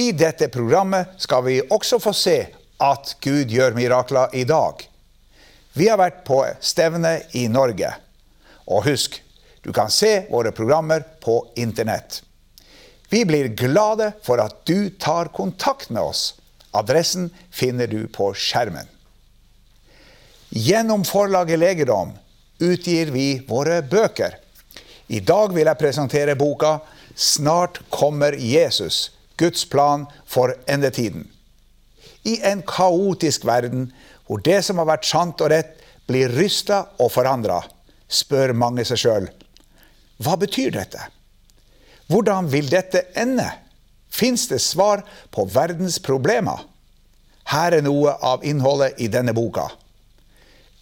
I dette programmet skal vi også få se at Gud gjør mirakler i dag. Vi har vært på stevne i Norge. Og husk, du kan se våre programmer på internett. Vi blir glade for at du tar kontakt med oss. Adressen finner du på skjermen. Gjennom forlaget Legedom utgir vi våre bøker. I dag vil jeg presentere boka 'Snart kommer Jesus'. Guds plan for endetiden. I en kaotisk verden hvor det som har vært sant og rett, blir rysta og forandra, spør mange seg sjøl hva betyr dette? Hvordan vil dette ende? Fins det svar på verdens problemer? Her er noe av innholdet i denne boka.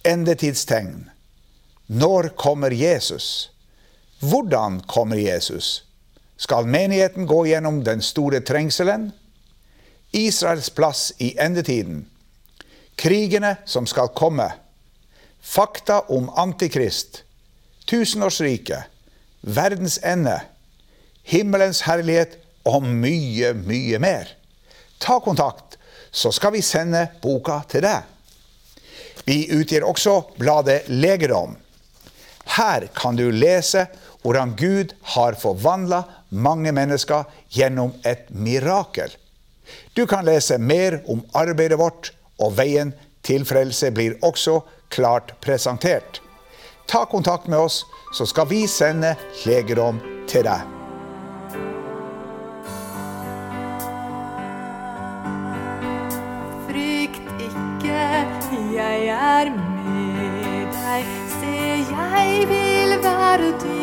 Endetidstegn. Når kommer Jesus? Hvordan kommer Jesus? Skal menigheten gå gjennom den store trengselen, Israels plass i endetiden, krigene som skal komme, fakta om Antikrist, tusenårsriket, verdens ende, himmelens herlighet og mye, mye mer. Ta kontakt, så skal vi sende boka til deg. Vi utgir også bladet Legedom. Her kan du lese hvordan Gud har forvandla mange mennesker gjennom et mirakel. Du kan lese mer om arbeidet vårt, og veien til frelse blir også klart presentert. Ta kontakt med oss, så skal vi sende legedom til deg. Frykt ikke, jeg er med deg. Se, jeg vil være din.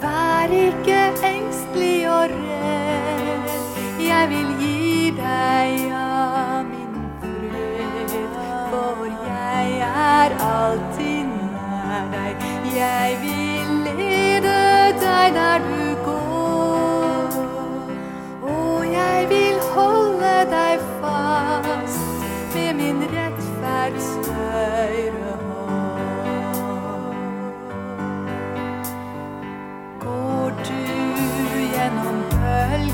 Vær ikke engstelig og redd. Jeg vil gi deg av min fred. For jeg er alltid nær deg. Jeg vil lede deg der du går. Og jeg vil holde deg fast med min rettferds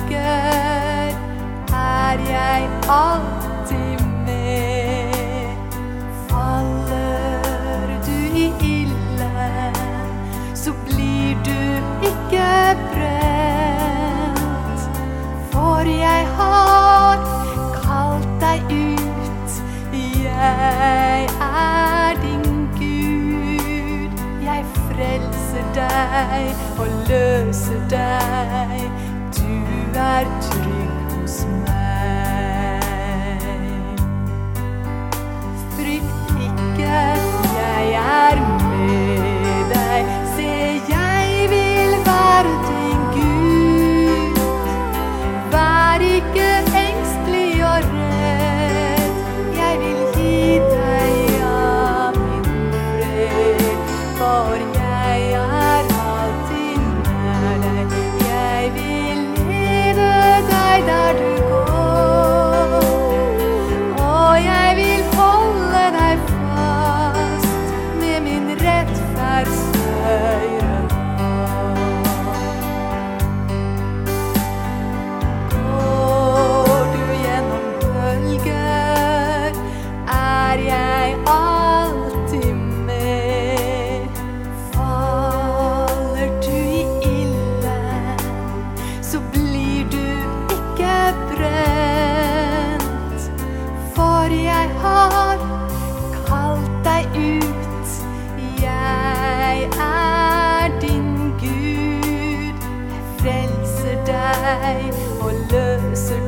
bølger, er jeg alltid med. Faller du i ilden, så blir du ikke brent. For jeg har kalt deg ut, jeg er din Gud. Jeg frelser deg og løser deg, er trygg hos meg. Frykt ikke,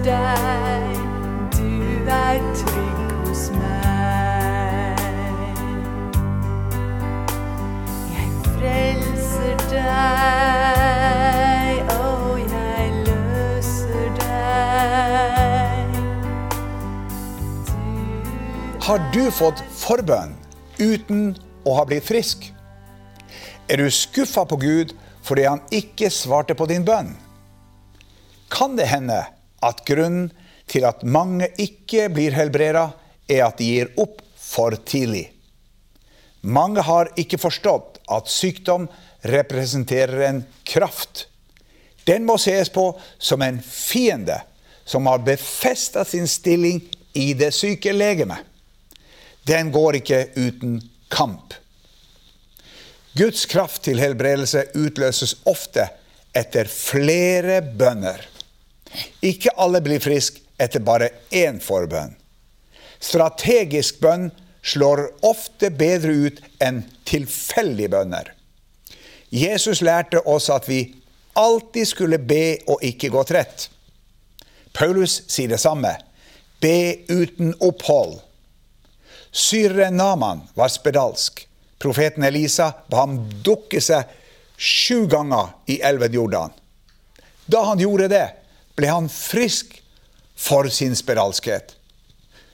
deg. Du er trygg hos meg. Jeg frelser deg, og jeg løser deg. Du Har du fått forbønn uten å ha blitt frisk? Er du skuffa på Gud fordi han ikke svarte på din bønn? Kan det hende at grunnen til at mange ikke blir helbreda, er at de gir opp for tidlig? Mange har ikke forstått at sykdom representerer en kraft. Den må ses på som en fiende som har befesta sin stilling i det syke legemet. Den går ikke uten kamp. Guds kraft til helbredelse utløses ofte etter flere bønner. Ikke alle blir friske etter bare én forbønn. Strategisk bønn slår ofte bedre ut enn tilfeldige bønner. Jesus lærte oss at vi alltid skulle be og ikke gå trett. Paulus sier det samme. Be uten opphold. Syreren Naman var spedalsk. Profeten Elisa ba ham dukke seg sju ganger i elven Jordan. Da han gjorde det, ble han frisk for sin spedalskhet.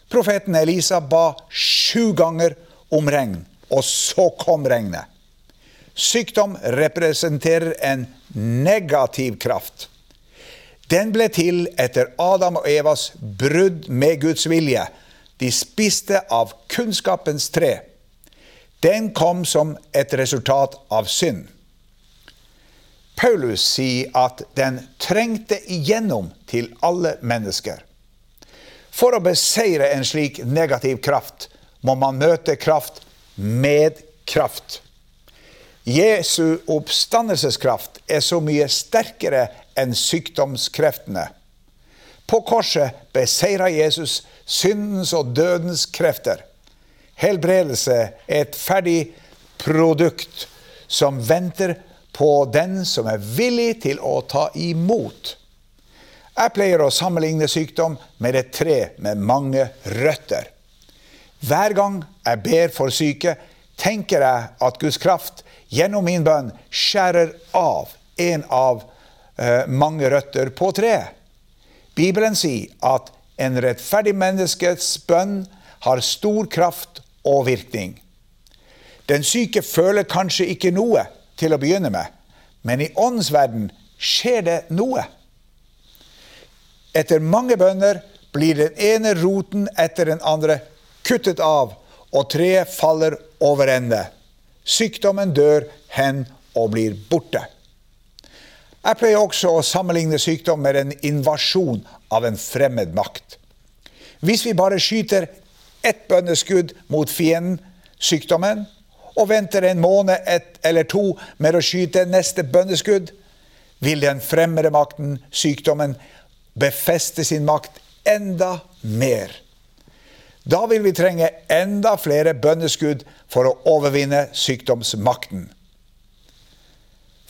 Profeten Elisa ba sju ganger om regn, og så kom regnet. Sykdom representerer en negativ kraft. Den ble til etter Adam og Evas brudd med Guds vilje. De spiste av kunnskapens tre. Den kom som et resultat av synd. Paulus sier at den trengte igjennom til alle mennesker. For å beseire en slik negativ kraft må man møte kraft med kraft. Jesu oppstandelseskraft er så mye sterkere enn sykdomskreftene. På korset beseira Jesus syndens og dødens krefter. Helbredelse er et ferdig produkt som venter på den som er villig til å ta imot. Jeg pleier å sammenligne sykdom med et tre med mange røtter. Hver gang jeg ber for syke, tenker jeg at Guds kraft gjennom min bønn skjærer av en av eh, mange røtter på treet. Bibelen sier at en rettferdig menneskets bønn har stor kraft og virkning. Den syke føler kanskje ikke noe til å begynne med, men i åndens verden skjer det noe. Etter mange bønner blir den ene roten etter den andre kuttet av, og treet faller over ende. Sykdommen dør hen og blir borte. Jeg pleier også å sammenligne sykdom med en invasjon av en fremmed makt. Hvis vi bare skyter ett bønneskudd mot fienden, sykdommen, og venter en måned et eller to med å skyte neste bønneskudd, vil den fremmede makten, sykdommen, befeste sin makt enda mer. Da vil vi trenge enda flere bønneskudd for å overvinne sykdomsmakten.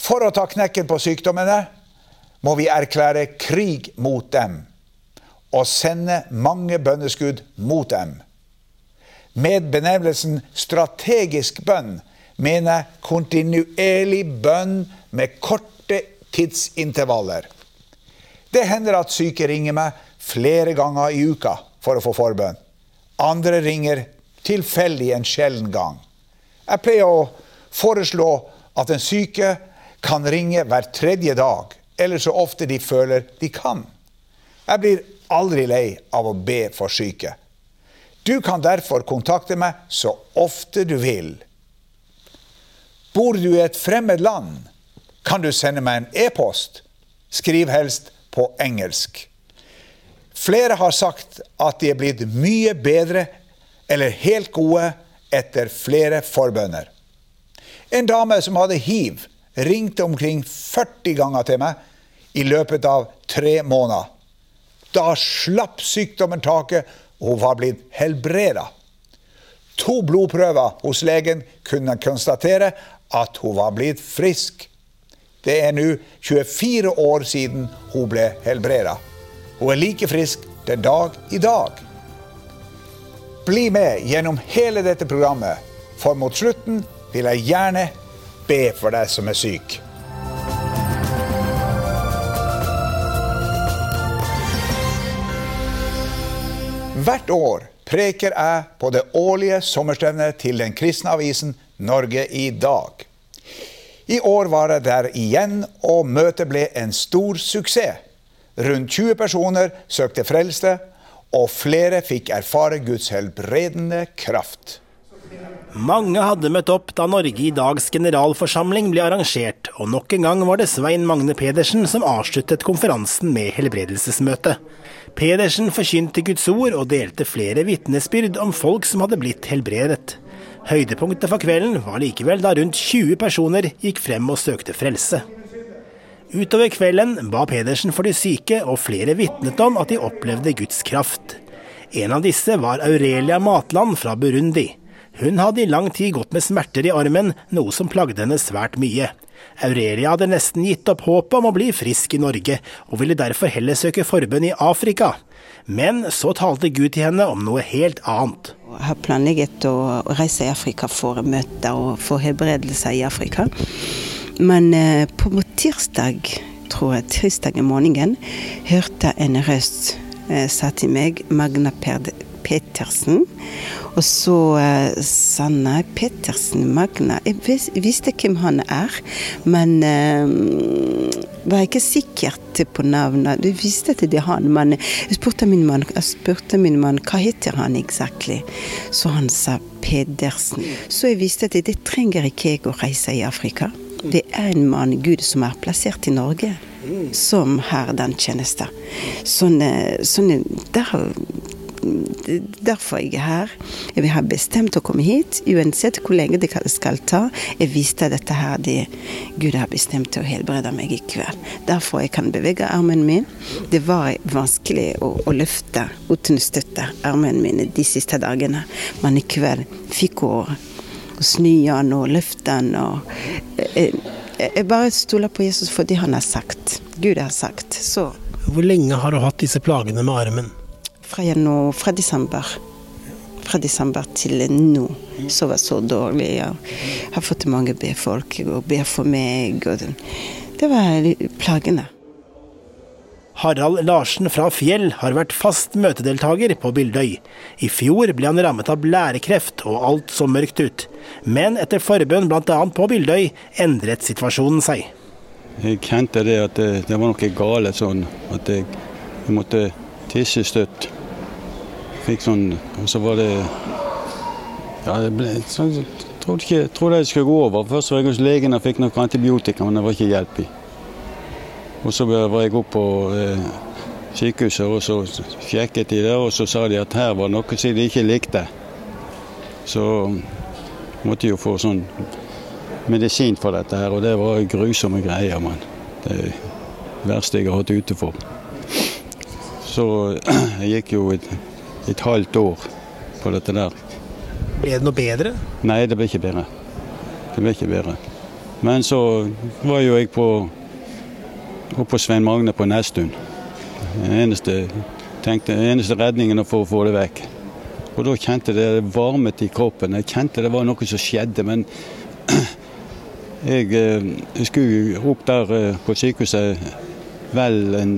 For å ta knekken på sykdommene må vi erklære krig mot dem og sende mange bønneskudd mot dem. Med benevnelsen strategisk bønn mener jeg kontinuerlig bønn med korte tidsintervaller. Det hender at syke ringer meg flere ganger i uka for å få forbønn. Andre ringer tilfeldig en sjelden gang. Jeg pleier å foreslå at den syke kan ringe hver tredje dag, eller så ofte de føler de kan. Jeg blir aldri lei av å be for syke. Du kan derfor kontakte meg så ofte du vil. Bor du i et fremmed land, kan du sende meg en e-post. Skriv helst på engelsk. Flere har sagt at de er blitt mye bedre eller helt gode etter flere forbønner. En dame som hadde hiv, ringte omkring 40 ganger til meg i løpet av tre måneder. Da slapp sykdommen taket, hun var blitt helbreda. To blodprøver hos legen kunne konstatere at hun var blitt frisk. Det er nå 24 år siden hun ble helbreda. Hun er like frisk den dag i dag. Bli med gjennom hele dette programmet, for mot slutten vil jeg gjerne be for deg som er syk. Hvert år preker jeg på det årlige sommerstevnet til den kristne avisen Norge i dag. I år var jeg der igjen, og møtet ble en stor suksess. Rundt 20 personer søkte frelse, og flere fikk erfare Guds helbredende kraft. Mange hadde møtt opp da Norge i dags generalforsamling ble arrangert, og nok en gang var det Svein Magne Pedersen som avsluttet konferansen med helbredelsesmøte. Pedersen forkynte Guds ord og delte flere vitnesbyrd om folk som hadde blitt helbredet. Høydepunktet for kvelden var likevel da rundt 20 personer gikk frem og søkte frelse. Utover kvelden ba Pedersen for de syke, og flere vitnet om at de opplevde Guds kraft. En av disse var Aurelia Matland fra Burundi. Hun hadde i lang tid gått med smerter i armen, noe som plagde henne svært mye. Aurelia hadde nesten gitt opp håpet om å bli frisk i Norge, og ville derfor heller søke forbønn i Afrika. Men så talte Gud til henne om noe helt annet. Jeg har planlegget å reise i Afrika for å møte og få helbredelse i Afrika. Men eh, på tirsdag, tror jeg, tirsdag i morgenen, hørte en røst eh, sa til meg, Magna Perd Petersen. Og så eh, sa han nei, Petersen, Magna Jeg vis, visste hvem han er, men uh, var ikke sikkert på navnet. Du visste at det er han, men jeg spurte min mann, min mann hva heter han exactly. Så han sa Pedersen. Så jeg visste at det trenger ikke jeg å reise i Afrika. Det er en mann, Gud, som er plassert i Norge, som har den tjenesten. Sånn, sånn der, Derfor jeg er her. Jeg har bestemt å komme hit, uansett hvor lenge det skal ta. Jeg visste at dette her, det Gud har bestemt å helbrede meg i kveld. Derfor jeg kan bevege armen min. Det var vanskelig å, å løfte uten støtte armen min de siste dagene, men i kveld fikk hun snu den og løfte den. og jeg, jeg bare stoler på Jesus for det han har sagt. Gud har sagt. Så Hvor lenge har du hatt disse plagene med armen? Fra, januar, fra desember. Fra desember til nå. Så var så dårlig. Jeg har fått mange B-folk og ber for meg. Og det, det var plagende. Harald Larsen fra Fjell har vært fast møtedeltaker på Bildøy. I fjor ble han rammet av blærekreft og alt så mørkt ut. Men etter forbønn bl.a. på Bildøy endret situasjonen seg. Jeg kjente det at det, det var noe galt sånn at jeg, jeg måtte tisse støtt. Fikk sånn Og så var det Ja, det ble sånn trodde, ikke, trodde jeg skulle gå over. Først var jeg hos legen og fikk noe antibiotika, men det var ikke hjelp i. Og så var jeg oppe på eh, sykehuset og så sjekket de det, og så sa de at her var noe som de ikke likte. Så måtte jeg jo få sånn medisin for dette her, og det var grusomme greier, mann. Det verste jeg har hatt ute for. Så jeg gikk jo et, et halvt år på dette der. Ble det noe bedre? Nei, det ble ikke bedre. Det ble ikke bedre. Men så var jo jeg på oppe på Svein Magne på Nesttun. Den eneste, tenkte, eneste redningen for å få det vekk. Og da kjente det varmet i kroppen. Jeg kjente det var noe som skjedde, men jeg, eh, jeg skulle opp der eh, på sykehuset vel en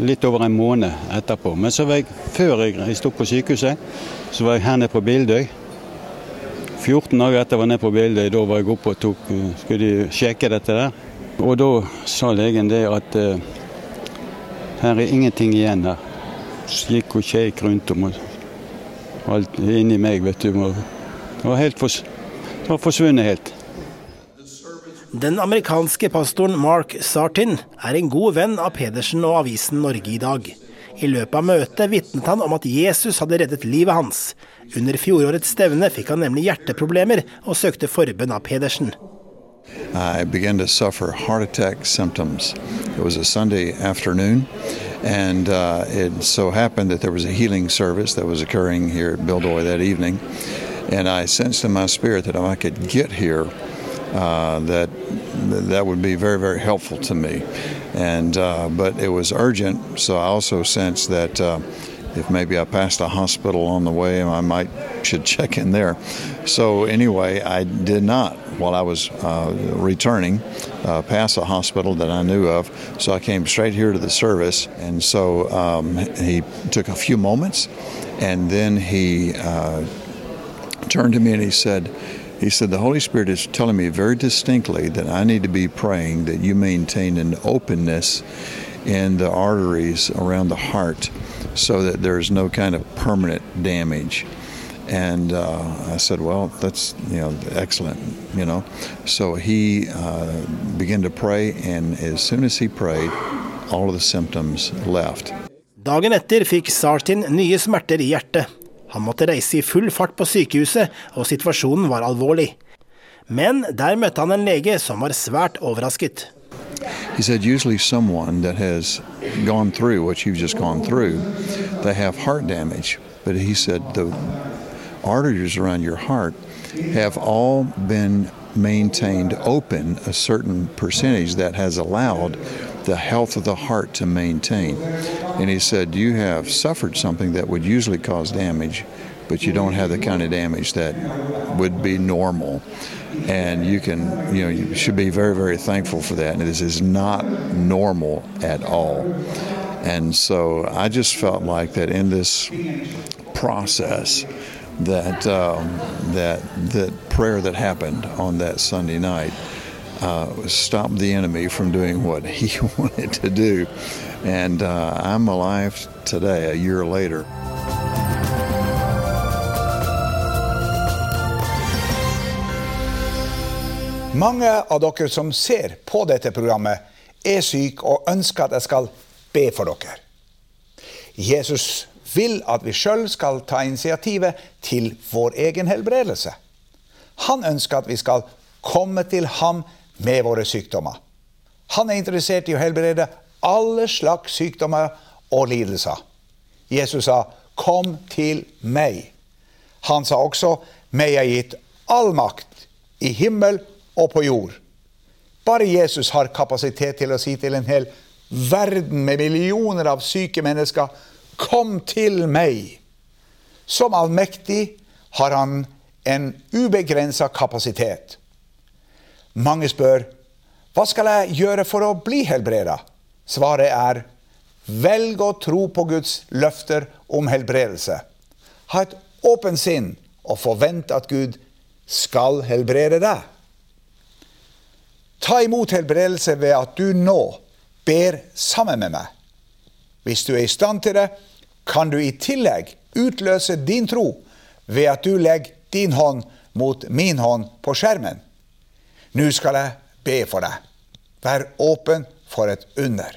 litt over en måned etterpå. Men så var jeg, før jeg sto på sykehuset, så var jeg her nede på Bildøy. 14 dager etter jeg var nede på Bildøy, da var jeg oppe og tok, eh, skulle de sjekke dette der. Og da sa legen det at uh, her er ingenting igjen her. Så gikk hun kjekk rundt om og alt inni meg, vet du. Det var, helt fors det var forsvunnet helt. Den amerikanske pastoren Mark Sartin er en god venn av Pedersen og avisen Norge i dag. I løpet av møtet vitnet han om at Jesus hadde reddet livet hans. Under fjorårets stevne fikk han nemlig hjerteproblemer og søkte forbønn av Pedersen. I began to suffer heart attack symptoms. It was a Sunday afternoon, and uh, it so happened that there was a healing service that was occurring here at Bildoy that evening. And I sensed in my spirit that if I could get here, uh, that that would be very, very helpful to me. And uh, but it was urgent, so I also sensed that uh, if maybe I passed a hospital on the way, I might should check in there. So anyway, I did not while I was uh, returning uh, pass a hospital that I knew of. So I came straight here to the service, and so um, he took a few moments, and then he uh, turned to me and he said. He said, The Holy Spirit is telling me very distinctly that I need to be praying that you maintain an openness in the arteries around the heart so that there's no kind of permanent damage. And uh, I said, Well, that's, you know, excellent, you know. So he uh, began to pray, and as soon as he prayed, all of the symptoms left. Dagen etter fikk Sartin nye smerter i hjertet. Han måtte reise i full fart på sykehuset, og situasjonen var alvorlig. Men der møtte han en lege som var svært overrasket. He said, usually someone that has gone through what you've just gone through, they have heart damage. But he said the arteries around your heart have all been maintained open a certain percentage that has allowed the health of the heart to maintain. And he said, You have suffered something that would usually cause damage, but you don't have the kind of damage that would be normal. And you can, you know, you should be very, very thankful for that. And this is not normal at all. And so I just felt like that in this process, that um, that that prayer that happened on that Sunday night uh, stop the enemy from doing what he wanted to do, and uh, I'm alive today, a year later. Mange av dere som ser på dette programmet, er syke og ønsker at jeg skal be for dere. Jesus vil at vi sjøl skal ta initiativet til vår egen helbredelse. Han ønsker at vi skal komme til ham med våre sykdommer. Han er interessert i å helbrede alle slags sykdommer og lidelser. Jesus sa, 'Kom til meg'. Han sa også, 'Meg er gitt all makt i himmel og på jord'. Bare Jesus har kapasitet til å si til en hel verden med millioner av syke mennesker, 'Kom til meg'. Som allmektig har han en ubegrensa kapasitet. Mange spør hva skal jeg gjøre for å bli helbreda? Svaret er velg å tro på Guds løfter om helbredelse. Ha et åpent sinn og forvent at Gud skal helbrede deg. Ta imot helbredelse ved at du nå ber sammen med meg. Hvis du er i stand til det, kan du i tillegg utløse din tro ved at du legger din hånd mot min hånd på skjermen. Nå skal jeg be for deg. Vær åpen for et under.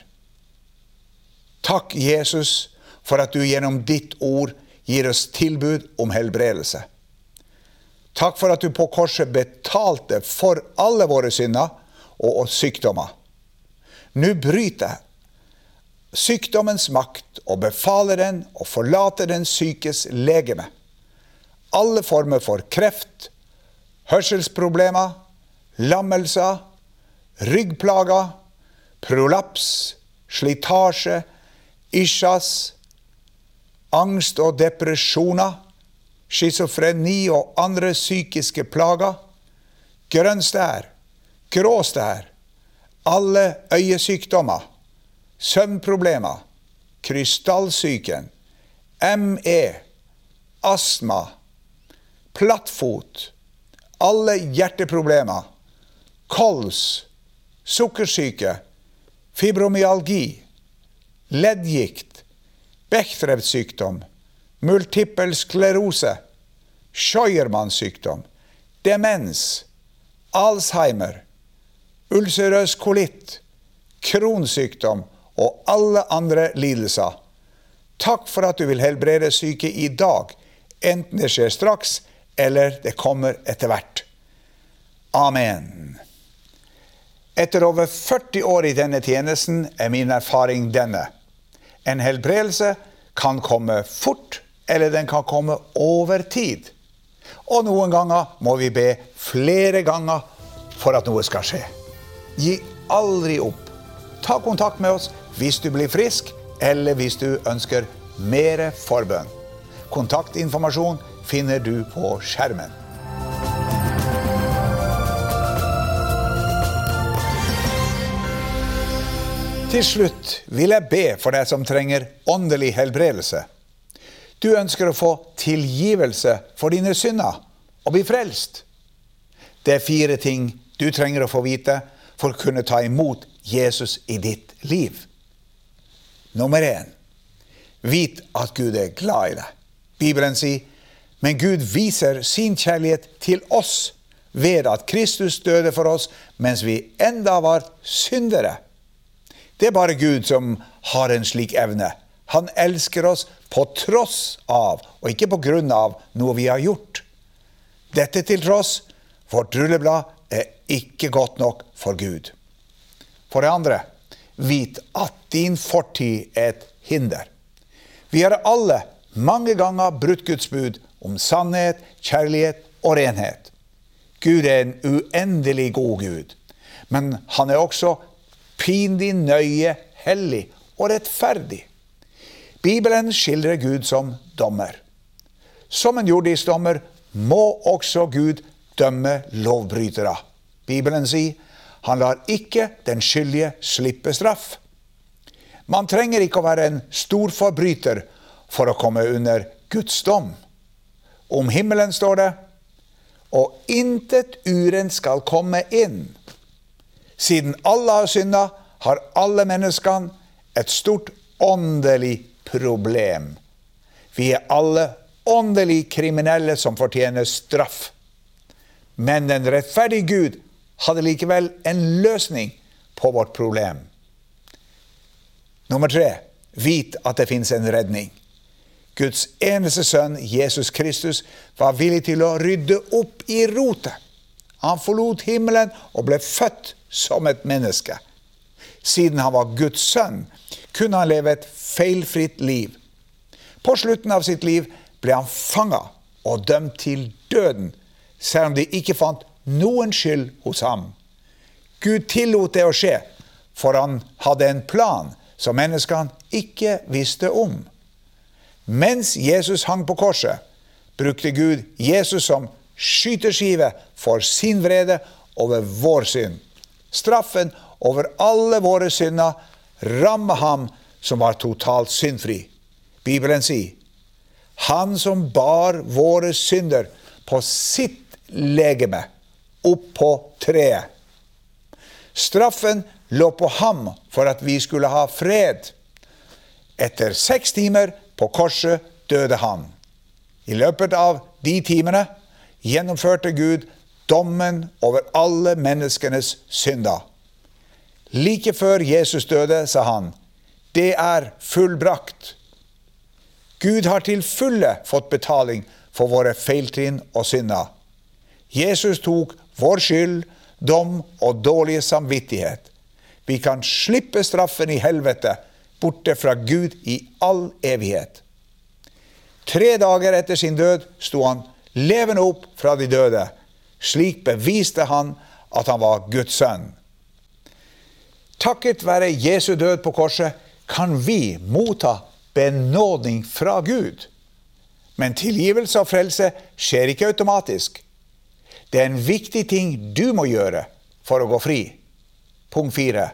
Takk, Jesus, for at du gjennom ditt ord gir oss tilbud om helbredelse. Takk for at du på korset betalte for alle våre synder og sykdommer. Nå bryter jeg sykdommens makt og befaler den å forlate den sykes legeme. Alle former for kreft, hørselsproblemer, lammelser, ryggplager, prolaps, slitasje, isjas, angst og depresjoner, schizofreni og andre psykiske plager, grønn stær, grå stær, alle øyesykdommer, søvnproblemer, krystallsyken, ME, astma, plattfot, alle hjerteproblemer, kols, sukkersyke, fibromyalgi, leddgikt, Bechdrevs sykdom, multippel sklerose, Scheuermanns sykdom, demens, Alzheimer, ulcerøs kolitt, kronsykdom og alle andre lidelser. Takk for at du vil helbrede syke i dag, enten det skjer straks eller det kommer etter hvert. Amen. Etter over 40 år i denne tjenesten er min erfaring denne. En helbredelse kan komme fort, eller den kan komme over tid. Og noen ganger må vi be flere ganger for at noe skal skje. Gi aldri opp. Ta kontakt med oss hvis du blir frisk, eller hvis du ønsker mer forbønn. Kontaktinformasjon finner du på skjermen. Til slutt vil jeg be for deg som trenger åndelig helbredelse. Du ønsker å få tilgivelse for dine synder og bli frelst. Det er fire ting du trenger å få vite for å kunne ta imot Jesus i ditt liv. Nummer én. Vit at Gud er glad i deg. Bibelen sier, men Gud viser sin kjærlighet til oss ved at Kristus døde for oss mens vi enda var syndere. Det er bare Gud som har en slik evne. Han elsker oss på tross av, og ikke på grunn av, noe vi har gjort. Dette til tross, vårt rulleblad er ikke godt nok for Gud. For det andre, vit at din fortid er et hinder. Vi har alle mange ganger brutt Guds bud om sannhet, kjærlighet og renhet. Gud er en uendelig god Gud, men han er også pinlig nøye, hellig og rettferdig. Bibelen skildrer Gud som dommer. Som en jordisk dommer må også Gud dømme lovbrytere. Bibelen sier han lar ikke den skyldige slippe straff. Man trenger ikke å være en stor forbryter for å komme under Guds dom. Om himmelen står det, og intet urent skal komme inn. Siden alle har synda, har alle menneskene et stort åndelig problem. Vi er alle åndelig kriminelle som fortjener straff. Men den rettferdige Gud hadde likevel en løsning på vårt problem. Nummer tre vit at det fins en redning. Guds eneste sønn, Jesus Kristus, var villig til å rydde opp i rotet. Han forlot himmelen og ble født som et menneske. Siden han var Guds sønn, kunne han leve et feilfritt liv. På slutten av sitt liv ble han fanga og dømt til døden, selv om de ikke fant noen skyld hos ham. Gud tillot det å skje, for han hadde en plan som menneskene ikke visste om. Mens Jesus hang på korset, brukte Gud Jesus som skyteskive for sin vrede over vår synd. Straffen over alle våre synder rammer ham som var totalt syndfri. Bibelen sier han som bar våre synder på sitt legeme opp på treet. Straffen lå på ham for at vi skulle ha fred. Etter seks timer på korset døde han. I løpet av de timene gjennomførte Gud dommen over alle menneskenes synder. Like før Jesus døde, sa han, det er fullbrakt. Gud har til fulle fått betaling for våre feiltrinn og synder. Jesus tok vår skyld, dom og dårlige samvittighet. Vi kan slippe straffen i helvete, borte fra Gud i all evighet. Tre dager etter sin død sto han levende opp fra de døde. Slik beviste han at han var Guds sønn. Takket være Jesu død på korset kan vi motta benådning fra Gud. Men tilgivelse og frelse skjer ikke automatisk. Det er en viktig ting du må gjøre for å gå fri. Punkt fire.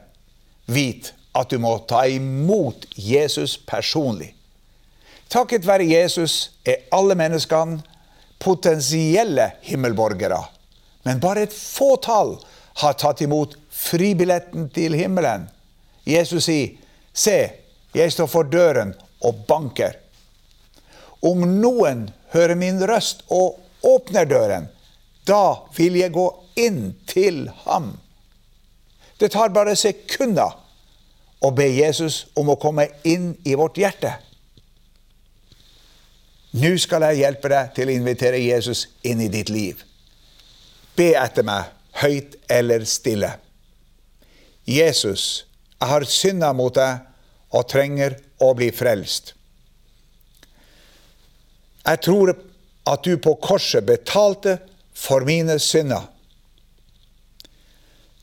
Vit at du må ta imot Jesus personlig. Takket være Jesus er alle menneskene potensielle himmelborgere. Men bare et fåtall har tatt imot fribilletten til himmelen. Jesus sier, 'Se, jeg står for døren og banker'. Om noen hører min røst og åpner døren, da vil jeg gå inn til ham. Det tar bare sekunder å be Jesus om å komme inn i vårt hjerte. Nå skal jeg hjelpe deg til å invitere Jesus inn i ditt liv. Be etter meg, høyt eller stille. Jesus, jeg har synda mot deg og trenger å bli frelst. Jeg tror at du på korset betalte for mine synder.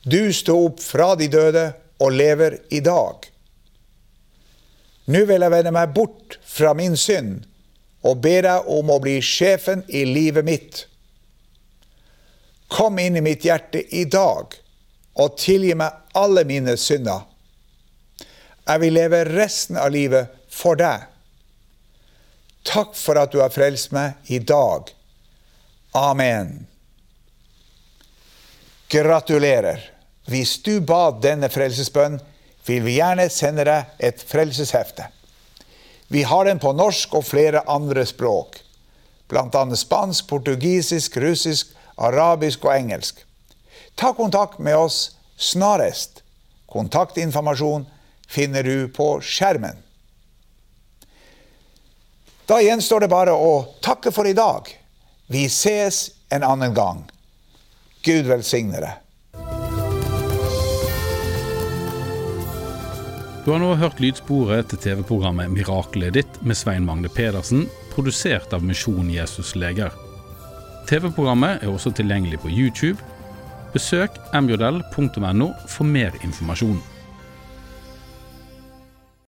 Du sto opp fra de døde og lever i dag. Nå vil jeg vende meg bort fra min synd og be deg om å bli sjefen i livet mitt. Kom inn i mitt hjerte i dag og tilgi meg alle mine synder. Jeg vil leve resten av livet for deg. Takk for at du har frelst meg i dag. Amen. Gratulerer. Hvis du ba denne frelsesbønn, vil vi gjerne sende deg et frelseshefte. Vi har den på norsk og flere andre språk, bl.a. spansk, portugisisk, russisk, arabisk og engelsk. Ta kontakt med oss snarest. Kontaktinformasjon finner du på skjermen. Da gjenstår det bare å takke for i dag. Vi ses en annen gang. Gud velsigne deg. Du har nå hørt lydsporet til TV-programmet Miraklet ditt med Svein Magne Pedersen, produsert av Misjon Jesus Leger. TV-programmet er også tilgjengelig på YouTube. Besøk mjl.no for mer informasjon.